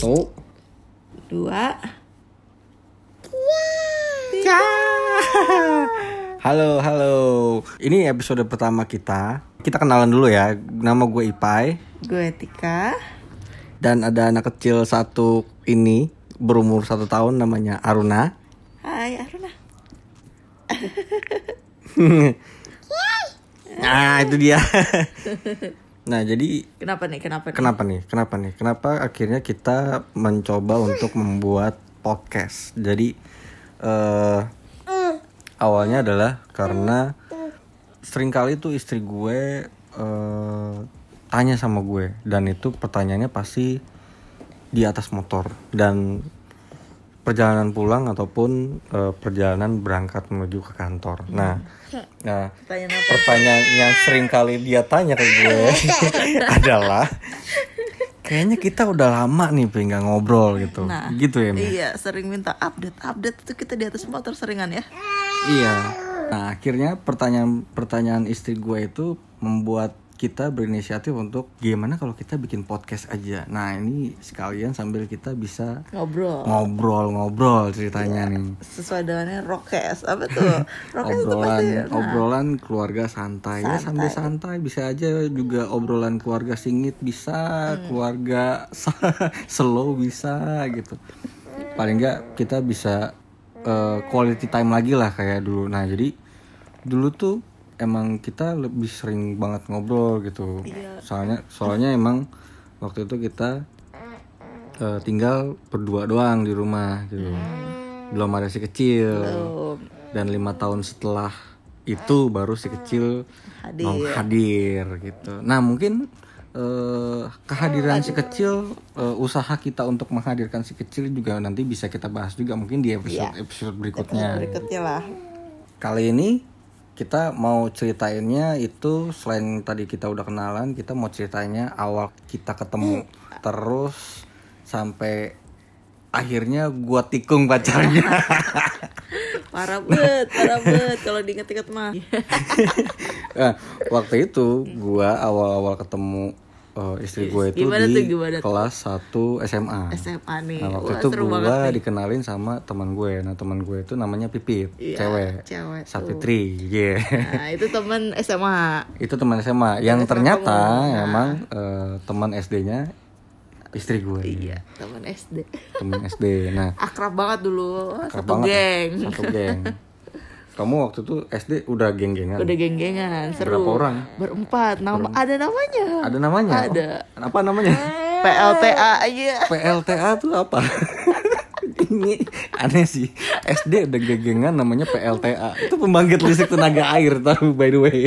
Satu. dua Ya. Halo, halo. Ini episode pertama kita. Kita kenalan dulu ya. Nama gue Ipai gue Tika dan ada anak kecil satu ini berumur satu tahun namanya Aruna. Hai Aruna Nah itu dia. nah jadi kenapa nih kenapa nih kenapa nih? Kenapa nih? Kenapa akhirnya kita mencoba untuk membuat podcast? Jadi eh awalnya adalah karena sering kali tuh istri gue eh tanya sama gue dan itu pertanyaannya pasti di atas motor dan perjalanan pulang ataupun eh, perjalanan berangkat menuju ke kantor. Nah, nah Pertanyaan apa? pertanyaan yang sering kali dia tanya ke gue adalah kayaknya kita udah lama nih pengen nggak ngobrol gitu Nah, gitu ya Mi? iya sering minta update update itu kita di atas motor seringan ya iya nah akhirnya pertanyaan pertanyaan istri gue itu membuat kita berinisiatif untuk gimana kalau kita bikin podcast aja. Nah ini sekalian sambil kita bisa ngobrol. ngobrol-ngobrol ceritanya nih. Sesuai dengannya rokes apa tuh? Rokes itu obrolan pasti nah, obrolan keluarga santai. ya sambil santai bisa aja juga obrolan keluarga singit bisa Hmm. keluarga slow bisa gitu. Paling nggak kita bisa eh, quality time lagi lah kayak dulu. Nah jadi dulu tuh emang kita lebih sering banget ngobrol gitu Iya. soalnya soalnya emang waktu itu kita eh, tinggal berdua doang di rumah gitu belum ada si kecil belum dan lima tahun setelah itu baru si kecil Hadir. mau hadir gitu. Nah mungkin eh, kehadiran si kecil, eh, usaha kita untuk menghadirkan si kecil juga nanti bisa kita bahas juga mungkin di episode episode berikutnya. berikutnya lah Kali ini kita mau ceritainnya itu selain tadi kita udah kenalan, kita mau ceritanya awal kita ketemu terus sampai akhirnya gua tikung pacarnya. parah bet parah bet kalau diinget-inget mah. Nah, waktu itu gua awal-awal ketemu eh, istri gue itu Gimana di tuh, gimana tuh? kelas 1 SMA. SMA nih Nah, waktu Wah, itu nih. dikenalin sama teman gue. Nah, teman gue itu namanya Pipit, Iya, cewek. cewek. Sapitri, yeah. nah itu temen SMA itu teman SMA yang ternyata Nah. emang eh, teman SD-nya istri gue. iya temen SD Teman SD. Nah, akrab banget dulu akrab satu banget ya. geng Satu geng. Kamu waktu itu SD udah geng-gengan. udah geng-gengan seru Berapa orang? berempat nama ada namanya Ada namanya? Ada. Oh, apa namanya? PLTA aja PLTA tuh apa? Ini aneh sih. SD udah gegengan namanya PLTA. Itu pembangkit listrik tenaga air tahu by the way.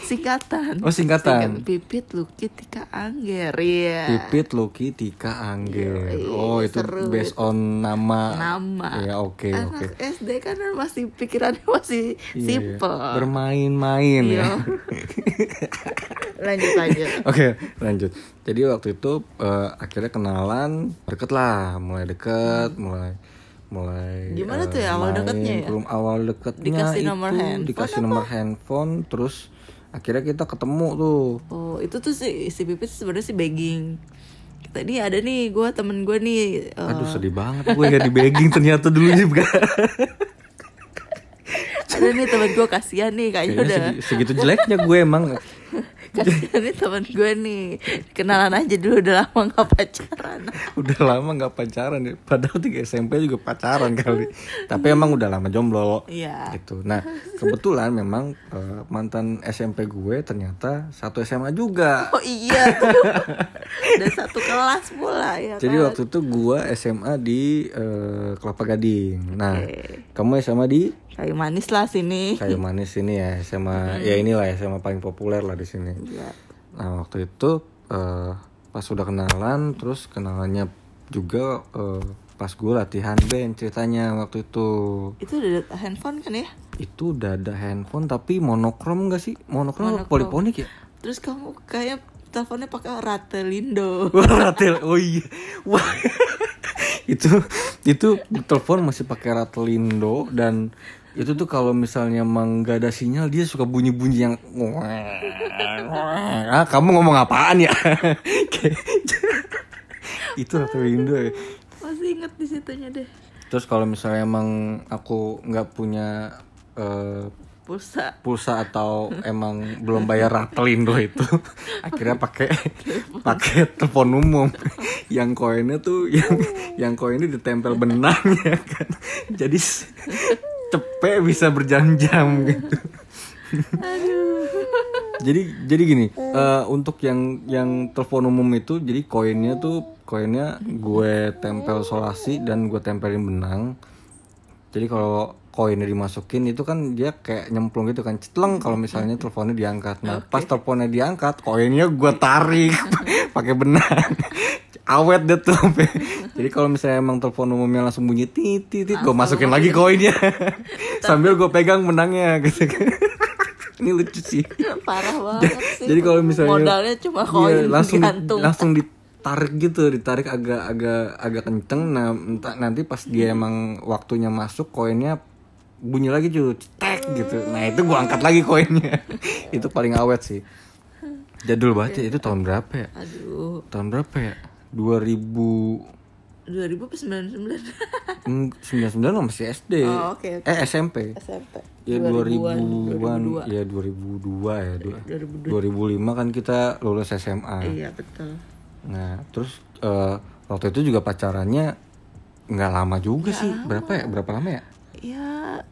Singkatan Oh, singkatan. Singkat- Pipit Luki Tika Angger iya Pipit Loki Tika Angger. Yoi, Oh, itu seru based on nama. nama Ya, oke, oke. anak SD kan masih pikirannya masih iya. simple Bermain-main ya. Iya. lanjut lanjut Oke, lanjut. Jadi waktu itu eh, akhirnya kenalan, deket lah, mulai deket, mulai mulai Gimana eh, tuh ya awal main, deketnya ya? Belum awal deketnya Dikasih itu nomor handphone dikasih nomor handphone, terus akhirnya kita ketemu tuh. Oh itu tuh si si Pipit sebenarnya si begging. Nih ada nih gue temen gue nih. eh, Aduh sedih banget gue gak di begging ternyata dulu juga. ada nih temen gue kasihan nih kayaknya Kayaknya udah segi- segitu jeleknya gue emang. Nih temen gue nih kenalan aja dulu udah lama gak pacaran. Udah lama gak pacaran ya. Padahal tiga SMP juga pacaran kali. Tapi emang udah lama jomblo. Iya. gitu. Nah kebetulan memang eh, mantan SMP gue ternyata satu SMA juga. Oh iya. Dan satu kelas pula ya Jadi kan? waktu itu gue SMA di eh, Kelapa Gading. Nah kamu SMA di Kayu manis lah sini. Kayu Manis ini ya SMA ya inilah ya SMA paling populer lah di sini. Iya. Nah waktu itu eh, pas udah kenalan terus kenalannya juga eh, pas gue latihan band ceritanya waktu itu Itu udah ada handphone kan ya? itu udah ada handphone tapi monokrom gak sih monokrom, apa poliponik ya Terus kamu kayak teleponnya pakai Ratelindo. Wah, ratel. Oh iya. Wah. itu itu telepon masih pakai ratelindo dan itu tuh kalau misalnya emang gak ada sinyal dia suka bunyi-bunyi yang ah kamu ngomong apaan ya itu ratu Indo ya masih inget di situnya deh terus kalau misalnya emang aku nggak punya eh, pulsa. Pulsa atau emang belum bayar ratelindo itu. Akhirnya pakai pakai telepon umum. Yang koinnya tuh yang yang koinnya ditempel benang ya kan. Jadi cepet bisa berjam-jam gitu. Jadi jadi gini eh, untuk yang yang telepon umum itu jadi koinnya tuh koinnya gue tempel solasi dan gue tempelin benang. Jadi kalau koinnya dimasukin itu kan dia kayak nyemplung gitu kan. Cetleng kalau misalnya teleponnya diangkat. Nah pas teleponnya diangkat koinnya gue tarik. Pakai benang. Awet deh tuh. Jadi kalau misalnya emang telepon umumnya langsung bunyi tit tit gue masukin lagi koinnya. Sambil gue pegang benangnya gitu kan. Ini lucu sih. Parah banget sih jadi kalau misalnya modalnya cuma iya, koin langsung di- gantung langsung ditarik gitu ditarik agak agak agak kenceng. Nah entah- nanti pas dia emang waktunya masuk koinnya bunyi lagi cuy. Cetek gitu. Nah itu gua angkat lagi koinnya. Itu paling awet sih. Jadul banget ya itu tahun berapa ya? Aduh. Tahun berapa ya? 2000 2000 apa 99 Hmm, 99 masih SD Oh, oke, oke. eh SMP SMP Ya 2000-an, ya 2002 ya. du- 2005 kan kita lulus SMA. iya betul. Nah, terus eh, waktu itu juga pacarannya nggak lama juga sih. Berapa ya? Berapa lama ya? Ya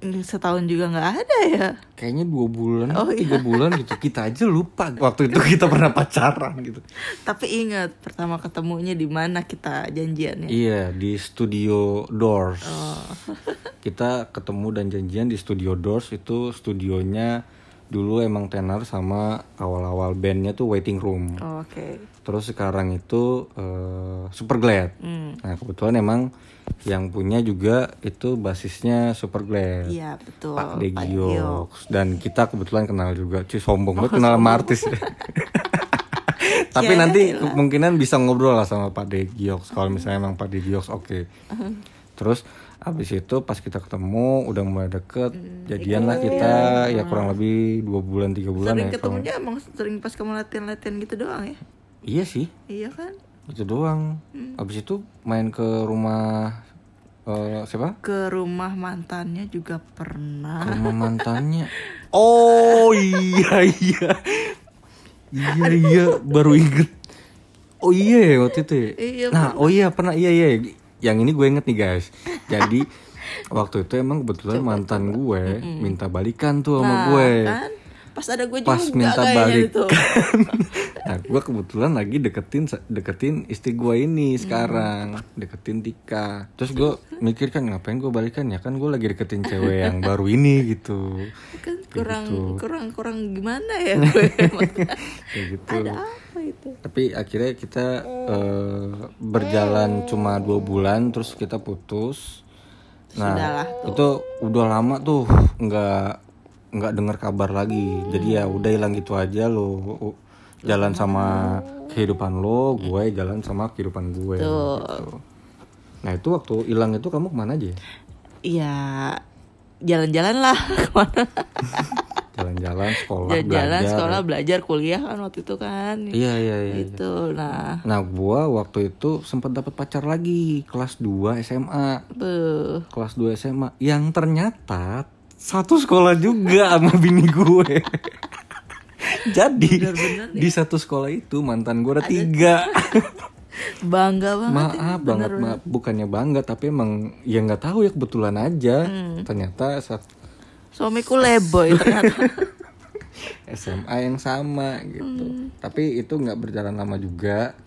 mm, setahun juga nggak ada ya Kayaknya dua bulan, Oh, tiga bulan gitu. Kita aja lupa waktu itu kita pernah pacaran gitu. tapi ingat pertama ketemunya di mana kita janjiannya Iya di studio Doors. Oh. Kita ketemu dan janjian di studio Doors itu studionya dulu emang tenar sama awal-awal bandnya tuh Waiting Room. Oh, oke Terus sekarang itu eh, Superglad. Hmm. Nah kebetulan emang yang punya juga itu basisnya Superglad. iya betul Pak Gio. Degiox dan kita kebetulan kenal juga. Cuy sombong banget kenal sama artis. Tapi Ya, nanti kemungkinan bisa ngobrol lah sama Pak Degiox kalau misalnya emang Pak Degiox oke. Terus abis itu pas kita ketemu udah mulai deket jadian lah kita ya kurang lebih dua bulan tiga bulan sering ya. kalau- ketemunya emang sering pas kamu latihan-latihan gitu doang ya? Iya sih. iya kan? Itu doang. Abis itu main ke rumah eh, siapa? Ke rumah mantannya juga pernah. Ke rumah mantannya. Oh iya iya. Iya iya baru inget. Oh iya ya waktu itu ya? Iya, nah oh iya pernah. Iya iya yang ini gue inget nih guys. Jadi waktu itu emang kebetulan mantan gue minta balikan tuh sama Nah, gue. kan? Pas ada gue pas juga minta kayaknya balik itu nah gue kebetulan lagi deketin deketin istri gue ini sekarang. Deketin Tika. Terus gue mikir kan ngapain gue balikan ya? Kan gue lagi deketin cewek yang baru ini gitu. Kan kurang gitu. kurang kurang gimana ya gue? Kayak gitu. Ada apa itu. Tapi akhirnya kita eh, berjalan cuma dua bulan terus kita putus. Nah Sudahlah itu udah lama tuh nggak nggak dengar kabar lagi. Jadi ya udah hilang gitu aja lo jalan sama kehidupan lo gue jalan sama kehidupan gue gitu. nah itu waktu hilang itu kamu ke mana aja? Ya jalan-jalan lah ke mana jalan-jalan sekolah jalan-jalan belajar sekolah belajar kuliah kan waktu itu kan iya iya iya iya. itu nah nah gua waktu itu sempat dapat pacar lagi kelas 2 SMA beuh. kelas 2 SMA yang ternyata satu sekolah juga sama bini gue. Jadi di satu sekolah itu mantan gue ada tiga. bangga banget ya. Maaf banget, maaf. bukannya bangga tapi emang ya nggak tahu ya kebetulan aja. Hmm. Ternyata saat suamiku leboy ternyata SMA yang sama gitu. Hmm. Tapi itu nggak berjalan lama juga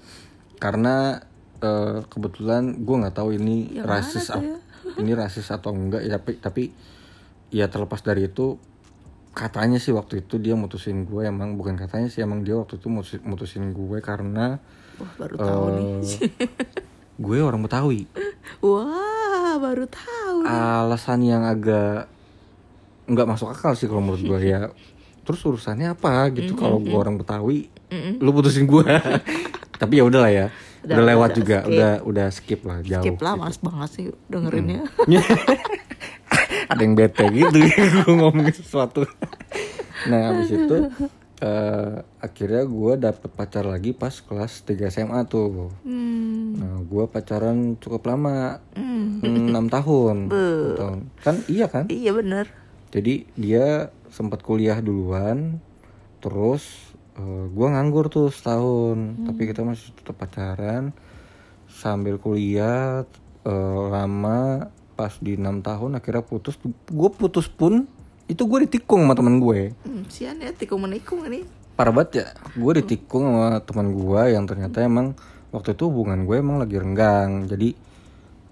karena eh, kebetulan gue nggak tahu ini rasis ap- ya? ini rasis atau enggak ya tapi tapi ya terlepas dari itu katanya sih waktu itu dia mutusin gue emang bukan katanya sih emang dia waktu itu mutusin, mutusin gue karena wah baru tahu nih eh, gue orang Betawi wah baru tahu alasan yang agak nggak masuk akal sih kalau menurut gue ya. Terus urusannya apa gitu? Kalau gue orang Betawi lu putusin gue tapi ya udahlah ya. Udah, Udah, lewat udah, juga skip. udah udah skip lah jauh skip lah males banget sih dengerinnya. Ada yang bete gitu gue ngomongin sesuatu. Nah habis itu eh, akhirnya gue dapet pacar lagi pas kelas 3 SMA tuh. Hmm. nah gue pacaran cukup lama. Hmm. tahun Enam tahun. Kan iya kan? Iya bener. Jadi dia sempat kuliah duluan terus eh, gua nganggur tuh setahun. Tapi kita masih tetap pacaran. Sambil kuliah eh, lama pas di enam tahun akhirnya putus. Gue putus pun itu gue ditikung sama temen gue. Hmm, sian ya tikung menikung ini. parah banget ya gue ditikung sama teman gue yang ternyata emang waktu itu hubungan gue emang lagi renggang. Jadi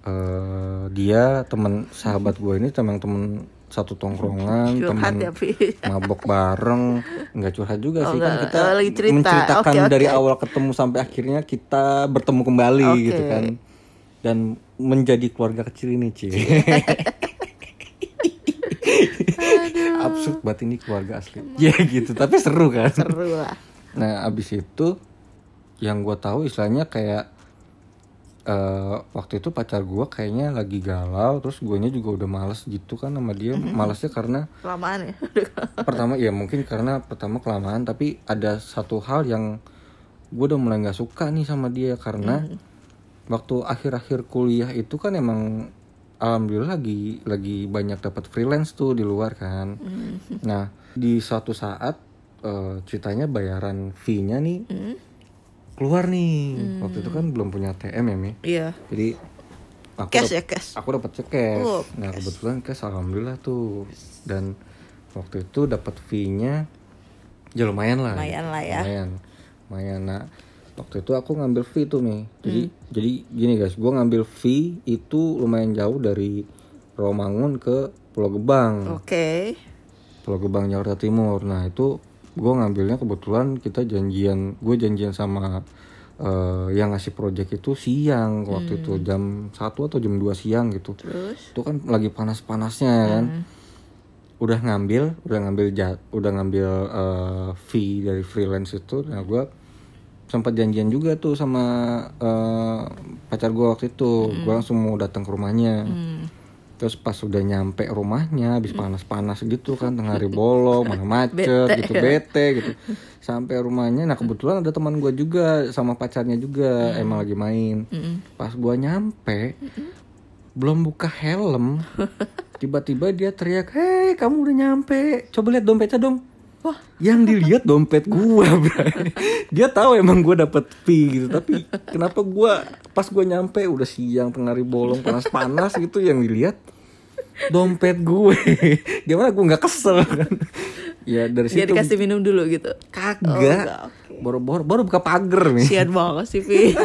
eh, dia teman sahabat gue ini emang temen satu tongkrongan Curhat temen ya, Pi. mabok bareng nggak curhat juga sih kan enggak. kita Oh, lagi cerita. menceritakan Oke, oke. dari awal ketemu sampai akhirnya kita bertemu kembali Oke. gitu kan dan menjadi keluarga kecil ini Ci absurd banget ini keluarga asli ya gitu tapi seru kan Seru lah. Nah, abis itu yang gue tahu istilahnya kayak eh waktu itu pacar gue kayaknya lagi galau, terus guanya juga udah males gitu kan sama dia. Malesnya karena Kelamaan ya. pertama ya mungkin karena pertama kelamaan, tapi ada satu hal yang gue udah mulai nggak suka nih sama dia karena waktu akhir-akhir kuliah itu kan emang alhamdulillah lagi lagi banyak dapat freelance tuh di luar kan. Nah di suatu saat eh, ceritanya bayaran fee-nya nih Hmm. Keluar nih. Waktu itu kan belum punya TM ya mi. Iya. Jadi aku Cash ya cash. aku dapat cek cash. Oh, nah kebetulan cash alhamdulillah tuh dan waktu itu dapat fee-nya ya lumayan lah. Lumayan lah ya. Lumayan, lumayan. Nah waktu itu aku ngambil fee tuh nih. Jadi jadi gini guys, gua ngambil fee itu lumayan jauh dari Romangun ke Pulau Gebang. Oke. Pulau Gebang Jakarta Timur. Nah itu gue ngambilnya kebetulan kita janjian, gue janjian sama eh, yang ngasih project itu siang waktu itu jam 1 atau jam 2 siang gitu. Terus. Itu kan lagi panas-panasnya kan. Udah ngambil, udah ngambil jat, udah ngambil eh, fee dari freelance itu. Nah gue sempat janjian juga tuh sama eh, pacar gue waktu itu. Gue langsung mau datang ke rumahnya. Hmm. Terus pas udah nyampe rumahnya habis panas-panas gitu kan tengah hari bolong, mana macet Bete. gitu bete gitu. Sampai rumahnya nah kebetulan ada teman gua juga sama pacarnya juga emang lagi main. Mm-mm. Pas gua nyampe belum buka helm tiba-tiba dia teriak, "Hei, kamu udah nyampe. Coba lihat dompetnya dong." Wah. Yang dilihat dompet gua, bray. Dia tahu emang gua dapet fee gitu, tapi kenapa gua pas gua nyampe udah siang tengah hari bolong panas-panas gitu yang dilihat dompet gue. Gimana gua nggak kesel kan? Ya dari Dia situ dikasih minum dulu gitu. Oh, kagak. enggak, oke. baru, baru baru buka pagar nih. Sian banget sih, Pi.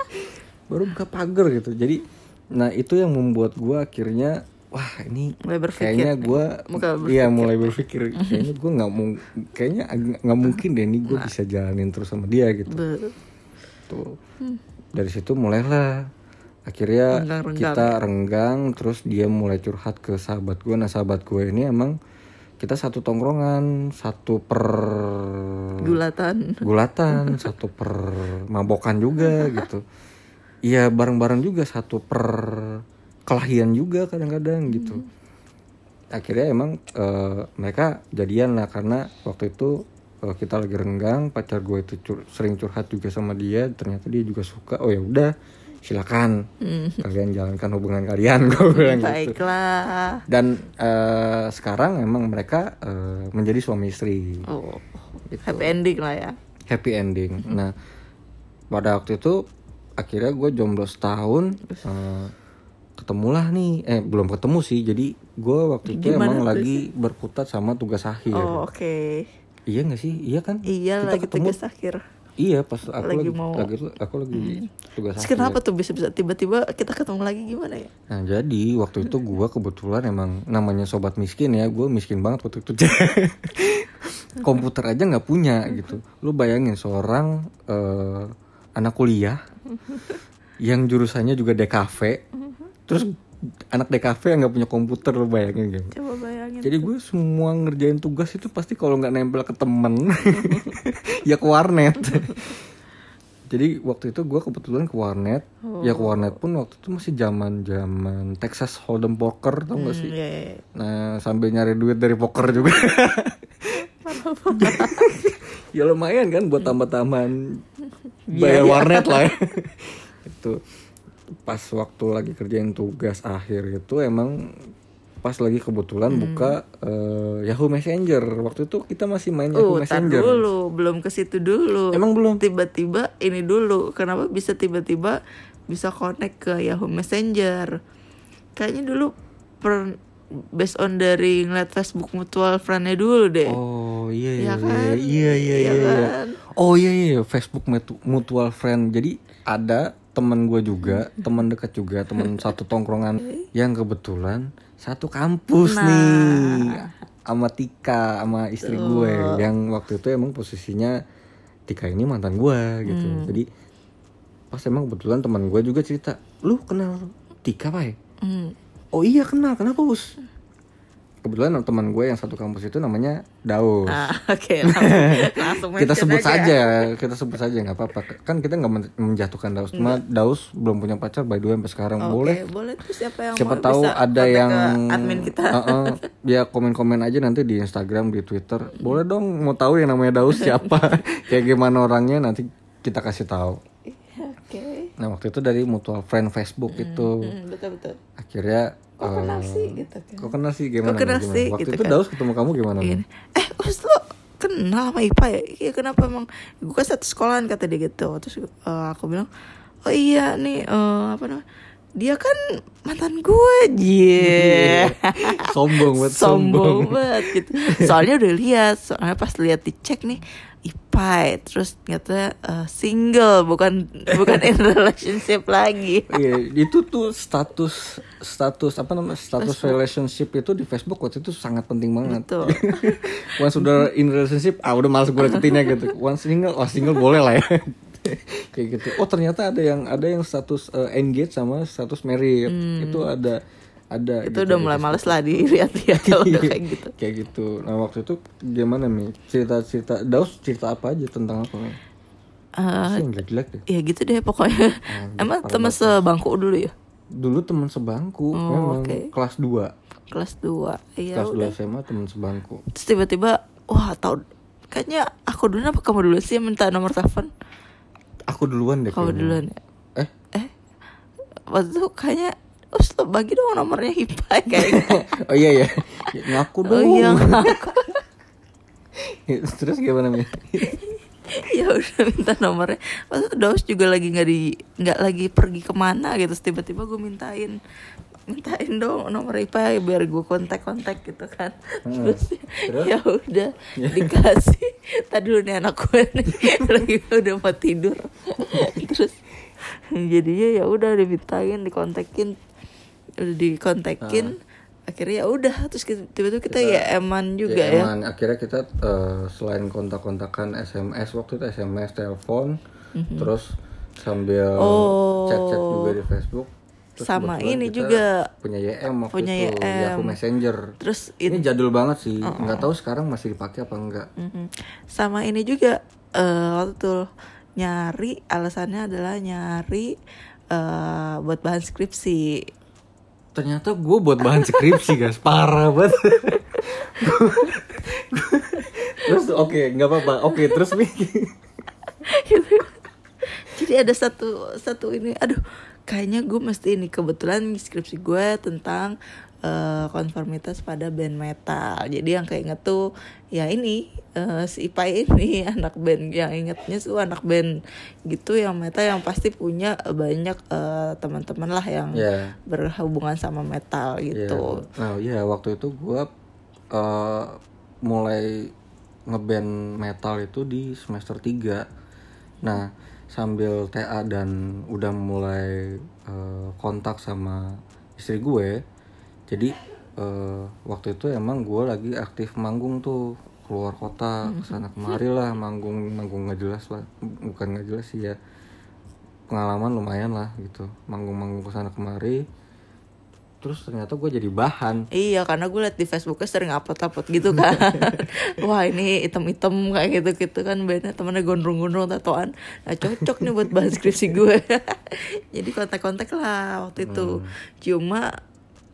Baru buka pagar gitu. Jadi nah itu yang membuat gua akhirnya wah ini Mulai berpikir. kayaknya gue iya mulai berpikir. Kayaknya gue nggak mau kayaknya nggak mungkin deh ini gue bisa jalanin terus sama dia gitu. Be- tuh. Dari situ mulailah. Akhirnya Renggang-renggang. kita renggang terus dia mulai curhat ke sahabat gue nah sahabat gue ini emang kita satu tongkrongan satu per Gulatan. gulatan satu per mabokan juga gitu. Iya bareng-bareng juga satu per kelahian juga kadang-kadang gitu akhirnya emang eh, mereka jadian lah karena waktu itu eh, kita lagi renggang pacar gue itu cur- sering curhat juga sama dia ternyata dia juga suka oh ya udah silakan Hmm. kalian jalankan hubungan kalian gue bilang gitu Baiklah. dan eh, sekarang emang mereka eh, menjadi suami istri Oh, Gitu. happy ending lah ya. happy ending. Nah, pada waktu itu akhirnya gue jomblo setahun, eh, ketemulah nih, eh belum ketemu sih. Jadi gue waktu itu Gimana emang lagi berkutat sama tugas akhir. Oh, oke. Iya gak sih? Iya kan? Iya Kita lagi ketemu. tugas akhir. Iya pas aku Lagi lagi, mau- lagi aku lagi tugas Terus akhir. kenapa tuh bisa-bisa tiba-tiba kita ketemu lagi gimana ya? Nah jadi waktu itu gue kebetulan emang namanya sobat miskin ya, gue miskin banget waktu itu. Komputer aja nggak punya gitu. Lu bayangin seorang eh, anak kuliah yang jurusannya juga DKV, terus anak DKV yang nggak punya komputer lu bayangin gitu. Coba bayangin. Jadi gue semua ngerjain tugas itu pasti kalau nggak nempel ke temen, ya ke warnet. Jadi waktu itu gue kebetulan ke warnet, ya ke warnet pun waktu itu masih zaman zaman Texas Hold'em poker tau gak sih? Hmm, iya, iya. Nah sambil nyari duit dari poker juga. ya lumayan kan buat tambah-tambahan bayar warnet lah ya. itu pas waktu lagi kerjain tugas akhir itu emang pas lagi kebetulan buka eh, Yahoo Messenger waktu itu kita masih main Yahoo Uh, tar Messenger dulu, belum ke situ dulu. emang belum tiba-tiba ini dulu kenapa bisa tiba-tiba bisa connect ke Yahoo Messenger kayaknya dulu per based on dari ngeliat Facebook mutual friendnya dulu deh Oh iya iya Iya iya kan? iya iya Iya iya, iya. kan? Oh iya iya Facebook mutu- mutual friend. Jadi ada teman gue juga, teman dekat juga, teman satu tongkrongan yang kebetulan satu kampus Nah. nih sama Tika sama istri gue yang waktu itu emang posisinya Tika ini mantan gue gitu. Hmm. Jadi pas emang kebetulan teman gue juga cerita, lu kenal Tika pak? Hmm. Oh iya kenal, kenapa us? Kebetulan teman gue yang satu kampus itu namanya Daus. Ah, oke langsung, langsung kita sebut aja. saja, kita sebut saja nggak apa-apa. Kan kita nggak men- menjatuhkan Daus. Cuma Daus belum punya pacar by the way sampai sekarang. Oke, Boleh. boleh tuh siapa yang Siapa mau tahu bisa ada yang admin kita Heeh, ya komen-komen aja nanti di Instagram, di Twitter. Boleh dong mau tahu yang namanya Daus siapa, kayak gimana orangnya nanti kita kasih tahu. oke Nah waktu itu dari mutual friend Facebook itu Hmm, betul betul akhirnya kok eh, kenal sih gitu kan Kok kenal sih gimana? Kok kenal gimana? sih, Waktu gitu itu kan. Daus ketemu kamu gimana? Gini, eh us lo kenal sama Ipa ya iya kenapa emang gue kan satu sekolahan kata dia gitu terus eh, aku bilang oh iya nih eh, apa namanya dia kan mantan gue yeah. sombong banget, sombong banget gitu soalnya udah lihat soalnya pas lihat dicek nih Ipai terus ternyata eh, single bukan bukan in relationship lagi Iya, itu tuh status status apa namanya status relationship itu di Facebook waktu itu sangat penting banget. Betul. Once sudah in relationship, ah udah males gue deketinnya gitu. Once single, oh single boleh lah ya. Kayak gitu. Oh ternyata ada yang ada yang status eh, engage sama status married. Itu ada ada. Hmm. gitu itu udah mulai males lah dilihat-lihat kalau udah kayak gitu kayak gitu. Nah waktu itu gimana nih cerita cerita Daus cerita apa aja tentang apa? nih? Sih yang jelek deh. ya gitu deh pokoknya emang teman sebangku dulu ya Dulu teman sebangku, Oh, memang oke. kelas 2 kelas 2 iya kelas udah 2 SMA teman sebangku terus tiba-tiba wah tau kayaknya aku dulu apa kamu dulu sih minta nomor telepon aku duluan deh kamu duluan ya eh eh waktu itu kayaknya Us lo bagi dong nomornya Hipa kayak oh iya ya ngaku Oh dong. iya terus gimana mi? Ya udah minta nomornya. Waktu itu Daus juga lagi nggak di nggak lagi pergi ke mana gitu. Tiba-tiba gue mintain mintain dong nomor IPA biar gue kontak-kontak gitu kan. Terus, Terus? ya udah dikasih. Tadi dulu nih anak gue nih lagi udah mau tidur. Terus jadinya ya udah dimintain dikontakin udah dikontakin akhirnya ya udah terus kita- tiba-tiba kita, ya eman juga ya, emang akhirnya kita eh, selain kontak-kontakan SMS waktu itu SMS telepon terus sambil. Oh. chat-chat juga di Facebook Terus Sama ini kita juga. punya YM waktu Punya itu YM. Yahoo Messenger terus ini jadul banget sih nggak tahu sekarang masih dipakai apa enggak Mhm. Sama ini juga eh waktu itu nyari alasannya adalah nyari eh buat bahan skripsi. Ternyata gue buat bahan skripsi guys. Parah banget. Terus oke nggak apa-apa. Oke terus nih. Jadi ada satu satu ini, aduh, kayaknya gue mesti ini kebetulan skripsi gue tentang eh, konformitas pada band metal. Jadi yang kayak inget tuh ya ini eh, si Ipai ini anak band yang ingetnya tuh anak band gitu yang metal yang pasti punya banyak eh, teman-teman lah yang ya berhubungan sama metal gitu. Nah, iya waktu itu gua eh, mulai ngeband metal itu di semester 3. Nah, sambil TA dan udah mulai eh, kontak sama istri gue. Jadi eh, waktu itu emang gue lagi aktif manggung tuh keluar kota ke sana kemari lah manggung manggung nggak jelas lah bukan nggak jelas sih ya. Pengalaman lumayan lah gitu manggung-manggung ke sana kemari. Terus ternyata gue jadi bahan. Iya karena gue liat di Facebooknya sering upload-upload gitu kan. Wah ini item-item kayak gitu-gitu kan Bandnya temennya gondrong-gondrong tatoan. Nah cocok nih buat bahan skripsi gue Jadi kontak-kontak lah waktu itu. Cuma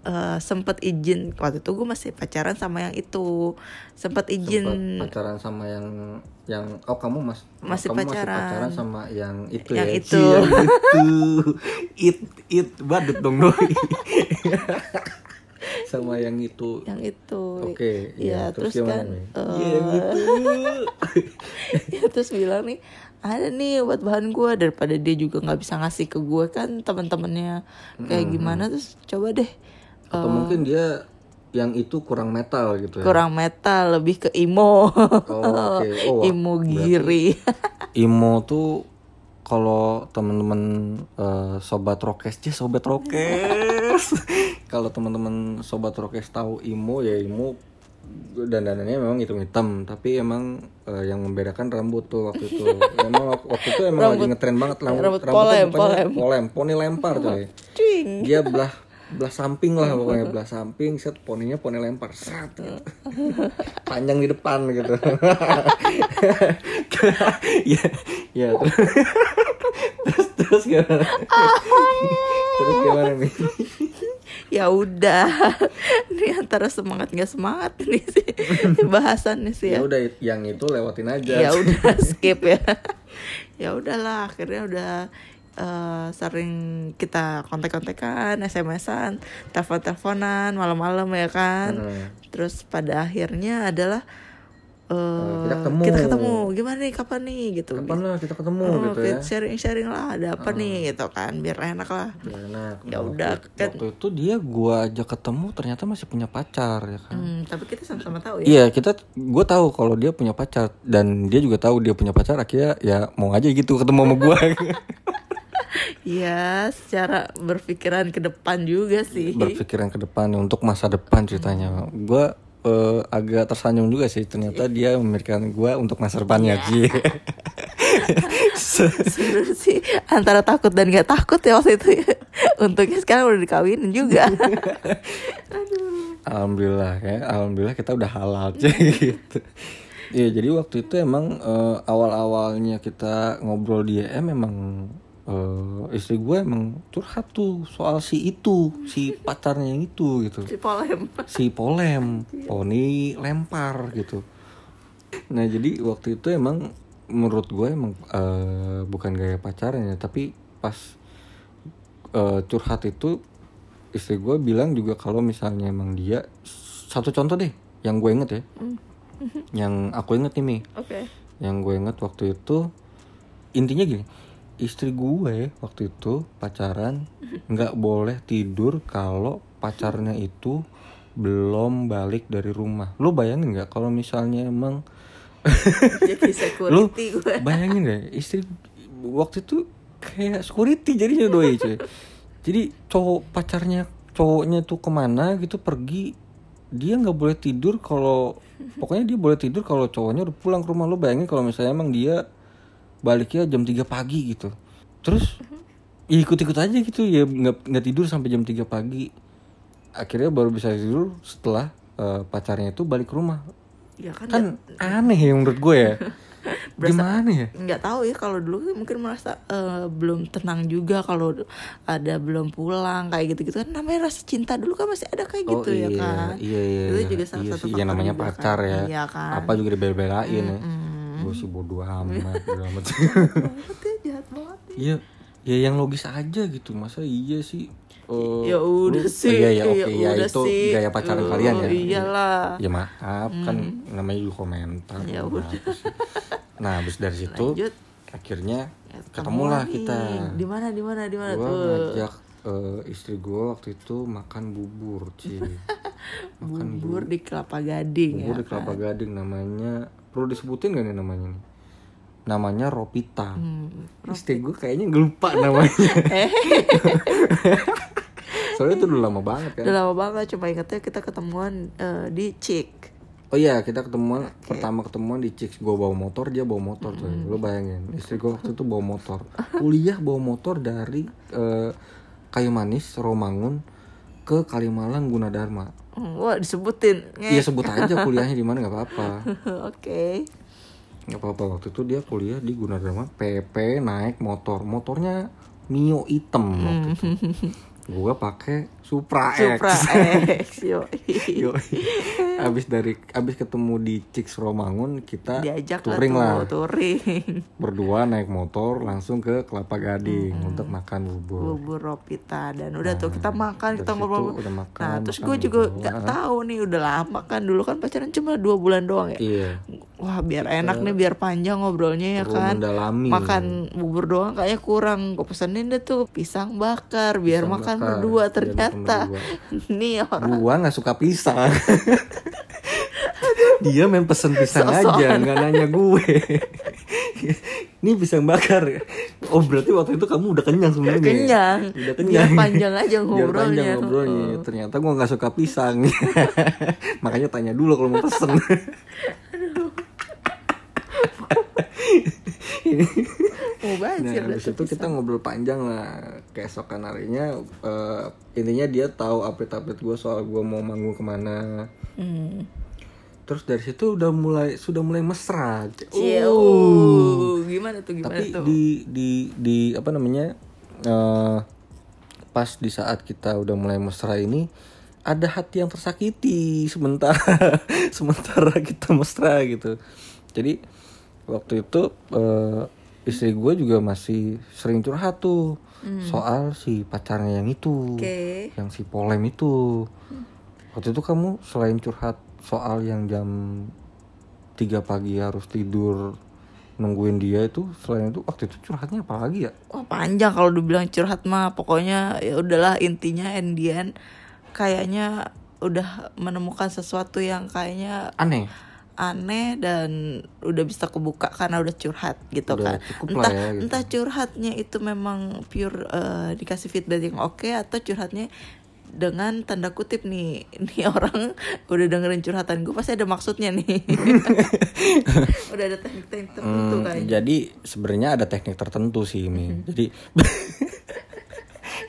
eh, sempet izin waktu itu gue masih pacaran sama yang itu. Sempet izin. Sempat pacaran sama yang yang oh kamu mas Masih kamu pacaran. masih pacaran. sama yang itu Yang ya itu. Cie, yang itu. It it badut dong doi. Sama yang itu. Yang itu. Oke, ya iya, terus, terus kan nih? yang itu. ya terus bilang nih ada nih buat bahan gue daripada dia juga nggak bisa ngasih ke gue kan teman-temannya kayak gimana terus coba deh atau mungkin dia yang itu kurang metal gitu ya? Kurang metal lebih ke imo oke. Oh, imo berarti- giri. imo tuh kalau teman-teman eh, sobat rokes aja sobat rokes. Kalau teman-teman sobat rokes tahu imo ya imo dan dandannya memang hitam hitam tapi emang eh, yang membedakan rambut tuh waktu itu. Emang wak- waktu itu emang lagi ngetren banget rambut, rambut polem, bukannya polem. polem poni lempar coy. Dia belah belah samping lah pokoknya belah samping set poninya poni lempar set. Gitu. panjang di depan gitu. Ya ya terus. Terus, terus gimana? Terus gimana nih? Ya udah. Ini antara semangat nggak semangat nih sih. Bahasannya sih ya. Ya udah yang itu lewatin aja. Ya udah skip ya. Ya udahlah akhirnya udah eh, sering kita kontak-kontakan SMS-an telepon-teleponan malam-malam ya kan? Hmm. terus pada akhirnya adalah eh, kita ketemu. kita ketemu. Gimana nih? Kapan nih? Gitu. Kapan lah kita ketemu Oh, gitu ya. sharing-sharing lah. Ada apa nih? Gitu kan. Biar enak lah. Ya, enak. Ya Waktu- udah, kan. waktu itu dia gua aja ketemu ternyata masih punya pacar ya kan? Hmm, tapi kita sama-sama tahu ya. Iya kita, gue tahu kalau dia punya pacar. Dan dia juga tahu dia punya pacar. Akhirnya ya mau aja gitu ketemu sama gue. Iya, secara berpikiran ke depan juga sih. Berpikiran ke depan untuk masa depan ceritanya. Gue eh, agak tersanjung juga sih. Ternyata dia memikirkan gue untuk masa depannya sih. Sebenarnya sih antara takut dan gak takut ya waktu itu ya. Untungnya sekarang udah dikawinin juga. Alhamdulillah ya, alhamdulillah kita udah halal cuy gitu. Iya jadi waktu itu emang eh, awal-awalnya kita ngobrol di EM emang eh, istri gue emang curhat tuh soal si itu, si pacarnya itu gitu. si polem. si polem poni lempar gitu nah jadi waktu itu emang menurut gue emang eh, bukan gaya pacaran ya tapi pas eh, curhat itu istri gue bilang juga kalau misalnya emang dia satu contoh deh yang gue inget ya yang aku inget nih Mi Oke. yang gue inget waktu itu intinya gini istri gue waktu itu pacaran nggak boleh tidur kalau pacarnya itu belum balik dari rumah. Lu bayangin nggak kalau misalnya emang Jadi lu gue. bayangin deh istri waktu itu kayak security jadinya doi cuy. Jadi cowok pacarnya cowoknya tuh ke mana gitu pergi dia nggak boleh tidur kalau pokoknya dia boleh tidur kalau cowoknya udah pulang ke rumah. Lu bayangin kalau misalnya emang dia baliknya jam 3 pagi gitu terus ya ikut-ikut aja gitu ya nggak nggak tidur sampai jam 3 pagi akhirnya baru bisa tidur setelah eh, pacarnya itu balik ke rumah Ya kan, kan aneh ya menurut gue ya gimana ya nggak tahu ya kalau dulu mungkin merasa eh, belum tenang juga kalau ada belum pulang kayak gitu-gitu kan namanya rasa cinta dulu kan masih ada kayak gitu ya kan. Iya iya. Itu iya. juga salah iya satu sih, ya faktor namanya pacar kan. ya. Iya kan. Apa juga dibela-belain ya. Gue sih bodo amat, bodo amat. Ya, jahat banget. Iya, ya yang logis aja gitu. Masa iya sih? eh, Ya udah lu- sih. Iya iya oke ya udah itu sih. gaya pacaran Oh, kalian ya. Iyalah. Ya maaf kan namanya juga komentar. Ya udah. sih. Nah, habis dari situ Lanjut. akhirnya Ya, ketemulah kita. Di mana di mana di mana Gue tuh? ngajak eh, istri gue waktu itu makan bubur, Ci. makan Bubur di Kelapa Gading Bubur ya. di Kelapa Gading namanya perlu disebutin gak nih namanya nih? Namanya Ropita. Hmm. Istri gue kayaknya lupa namanya. Soalnya itu udah lama banget kan. Udah lama banget cuma ingetnya kita ketemuan eh, di Cik. Oh iya kita ketemuan pertama ketemuan di Chicks gue bawa motor dia bawa motor tuh. Lo bayangin istri gue waktu itu bawa motor. Kuliah bawa motor dari eh, Kayu Manis Romangun ke Kalimalang Gunadarma. Hmm, Wah disebutin. Iya sebut aja kuliahnya di mana nggak apa-apa. Oke. nggak apa-apa waktu itu dia kuliah di Gunadarma PP naik motor motornya Mio hitam waktu itu gua pakai Supra, Supra X. X yo Yo, abis dari abis ketemu di Cix Romangun kita diajak touring lah. lah, touring. Berdua naik motor langsung ke Kelapa Gading untuk makan bubur. bubur ropita dan udah tuh kita makan kita ngobrol udah makan, nah terus gue juga nggak tahu nih udah lama kan dulu. Kan pacaran cuma dua bulan doang ya? Iya, wah biar enak nih biar panjang ngobrolnya ya kan. mendalami. makan bubur doang kayaknya kurang. Gue pesenin deh tuh pisang bakar biar Pisang makan bakar, berdua. ternyata makan nih orang Gua nggak suka pisang. Dia main pesen pisang Sok-sokan. aja, nggak nanya gue. Ini pisang bakar. Oh berarti waktu itu kamu udah kenyang sebenarnya. kenyang Udah biar kenyang. panjang aja Biar panjang ngobrolnya ngobrolnya. Ternyata gua nggak suka pisang. Makanya tanya dulu kalau mau pesen. mau banget Nah, itu kita ngobrol panjang lah. Keesokan harinya eh, intinya dia tahu update-update gue soal gue mau manggung ke mana. Hmm. terus dari situ udah mulai sudah mulai mesra. Uh. uh, gimana tuh gimana tapi tuh? di di di apa namanya eh, pas di saat kita udah mulai mesra ini ada hati yang tersakiti. Sementara sementara kita mesra gitu. Jadi waktu itu eh, istri gue juga masih sering curhat tuh soal si pacarnya yang itu Oke. yang si polem itu. Waktu itu kamu selain curhat soal yang jam 3 pagi harus tidur nungguin dia itu selain itu waktu itu curhatnya apa lagi ya? Wah panjang kalau dibilang curhat mah. Pokoknya ya udahlah intinya Endian kayaknya udah menemukan sesuatu yang kayaknya aneh aneh dan udah bisa kebuka karena udah curhat gitu Udah kan. entah ya, gitu. entah curhatnya itu memang pure eh, dikasih feedback yang oke atau curhatnya dengan tanda kutip nih nih orang udah dengerin curhatan gue pasti ada maksudnya nih. Udah ada teknik-teknik tertentu Hmm, kayaknya jadi sebenarnya ada teknik tertentu sih ini jadi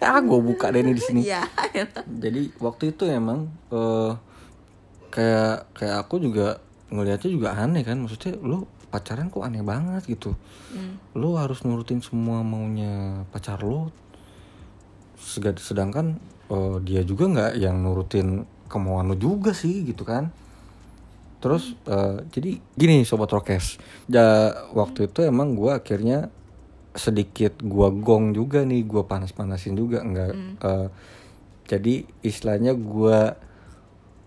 ah gue buka deh nih di sini. Iya, jadi waktu itu emang eh, kayak kayak aku juga ngelihatnya juga aneh kan? Maksudnya lu pacaran kok aneh banget gitu. Lu harus nurutin semua maunya pacar lu. Sedangkan eh, dia juga nggak yang nurutin kemauan lu juga sih gitu kan? Terus eh, jadi gini sobat rokes. Ya waktu itu emang gua akhirnya sedikit gua gong juga nih gua panas-panasin juga enggak eh, jadi istilahnya gua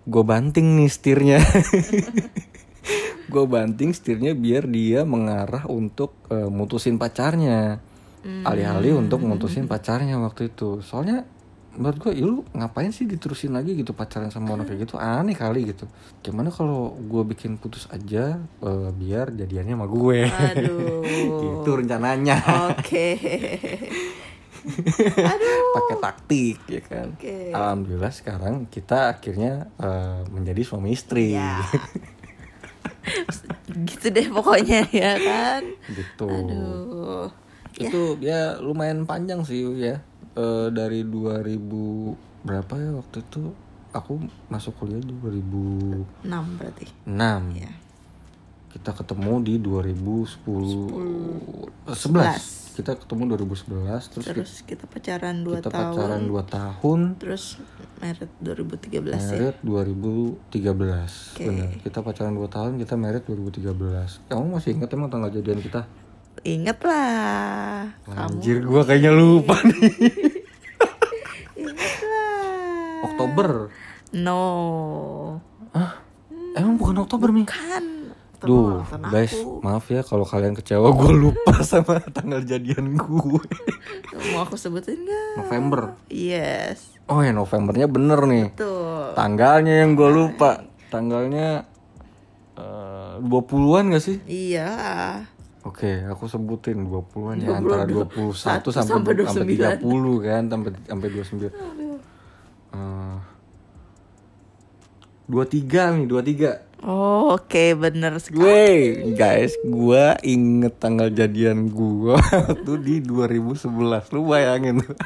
gua banting nih setirnya gue banting setirnya biar dia mengarah untuk eh, mutusin pacarnya. Alih-alih untuk mutusin pacarnya waktu itu. Soalnya menurut gue ya lu ngapain sih diterusin lagi gitu pacaran sama orang kayak gitu? Aneh kali gitu. Gimana kalau gue bikin putus aja eh, biar jadiannya sama gue? Aduh. Itu rencananya. Oke. Pakai taktik ya kan? Oke. alhamdulillah sekarang kita akhirnya eh, menjadi suami istri. Ya gitu deh pokoknya ya kan? Gitu aduh itu ya lumayan panjang sih ya. Eh, dari 2000 berapa ya waktu itu? Aku masuk kuliah 2006 enam berarti. Ya kita ketemu di 2010 eh, 11 kita ketemu 2011 terus, terus kita pacaran 2 kita tahun. pacaran 2 tahun. Terus merit 2013 ya? Merit 2013 Oke. benar. Kita pacaran 2 tahun kita merit 2013 kamu masih ingat emang tanggal jadian kita? Inget lah kamu anjir gua kayaknya lupa nih. Inget lah Oktober? No. Hah? Emang bukan Oktober Mi? kan Duh, guys, aku. maaf ya kalau kalian kecewa gue lupa sama tanggal jadian gue. mau aku sebutin gak November. yes Oh ya Novembernya bener nih. tuh Tanggalnya yang gue lupa. Tanggalnya eh, 20-an gak sih? iya Oke, aku sebutin 20-an ya 20, antara 21 satu sampai sampai sampai 29. 30 kan, sampai sampai 29. Eh 23 nih, 23. Oh, oke bener sekali Gue, guys, gue inget tanggal jadian gue waktu di 2011. Lu bayangin tuh.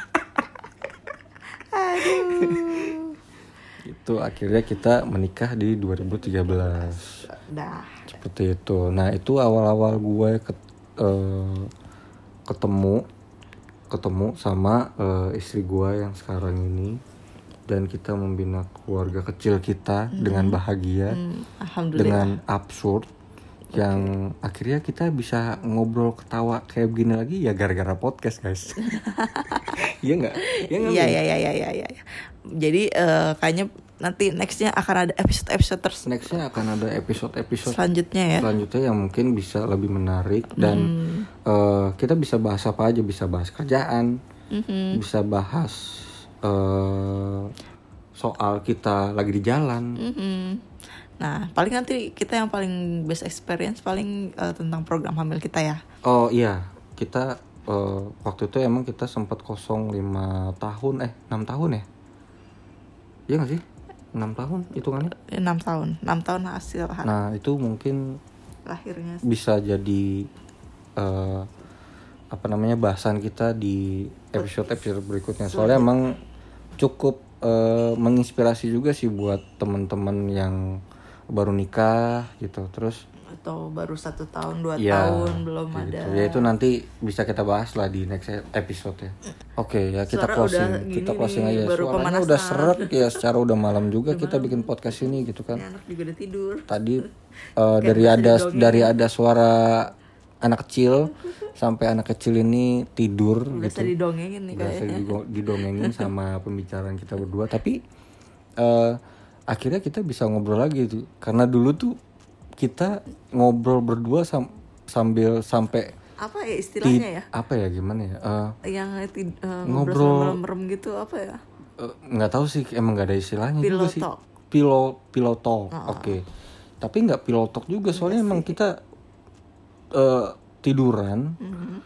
aduh Itu akhirnya kita menikah di 2013. dah Seperti itu. Nah, itu awal-awal gue ket- eh, ketemu ketemu sama eh, istri gue yang sekarang ini. Dan kita membina keluarga kecil kita dengan bahagia Hmm, alhamdulillah. dengan absurd yang akhirnya kita bisa ngobrol ketawa kayak begini lagi ya gara-gara podcast guys iya nggak iya Iya iya iya iya iya. iya. Jadi eh, kayaknya nanti nextnya akan ada episode-episode terus nextnya akan ada episode-episode selanjutnya ya. selanjutnya yang mungkin bisa lebih menarik dan eh, kita bisa bahas apa aja bisa bahas kerjaan Mhm. bisa bahas eh, soal kita lagi di jalan. Mhm. Nah paling nanti kita yang paling best experience paling eh, tentang program hamil kita ya. oh iya. Kita eh, waktu itu emang kita sempat kosong lima tahun eh enam tahun ya? Iya gak sih? Enam tahun hitungannya? Enam tahun. Enam tahun hasil ha- nah itu mungkin lahirnya. bisa jadi eh, apa namanya bahasan kita di episode episode berikutnya. Soalnya emang cukup eh, menginspirasi juga sih buat teman-teman yang baru nikah gitu. Terus atau baru satu tahun dua ya tahun belum kayak ada. Gitu. ya itu nanti bisa kita bahas lah di next episode ya oke ya kita Suara closing udah kita closing nih, aja. baru suaranya pemanasan. udah seret ya secara udah malam juga kita bikin podcast ini gitu kan. Ini anak juga udah tidur. Tadi eh, dari ada dari ada suara anak kecil sampai anak kecil ini tidur udah gitu. didongengin nih berasa kayaknya didongengin sama pembicaraan kita berdua. Tapi eh, akhirnya kita bisa ngobrol lagi tuh. Karena dulu tuh kita ngobrol berdua sam- sambil sampai apa ya ti- istilahnya ya? apa ya gimana ya? Eh, yang eh, Ngobrol. merem gitu apa ya? Eh, nggak tahu sih emang nggak ada istilahnya Pillow juga sih. Pillow pillow talk oke. Tapi nggak pillow talk juga soalnya emang kita eh, tiduran Mhm.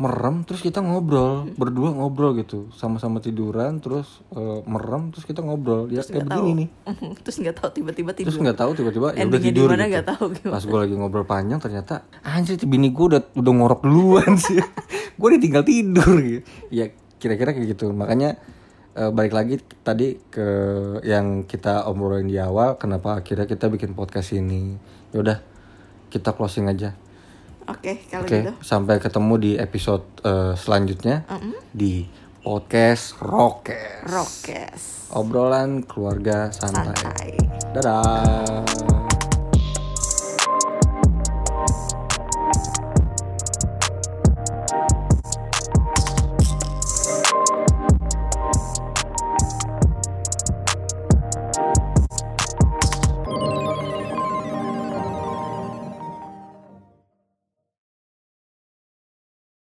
merem terus kita ngobrol berdua ngobrol gitu. Sama-sama tiduran terus eh, merem terus kita ngobrol. Ya kayak begini nih. Terus nggak tahu tiba-tiba tidur. terus nggak tahu tiba-tiba ya udah tidur di mana gitu. tahu gimana. pas gue lagi ngobrol panjang ternyata anjir bini gue udah udah ngorok duluan sih. Gue ditinggal tidur gitu. Ya kira-kira kayak gitu. Makanya eh, balik lagi tadi ke yang kita obrolin di awal kenapa akhirnya kita bikin podcast ini. Yaudah kita closing aja oke kalau oke gitu. sampai ketemu di episode eh, selanjutnya di podcast Rokes. Rokes. Obrolan keluarga santai. santai. Dadah.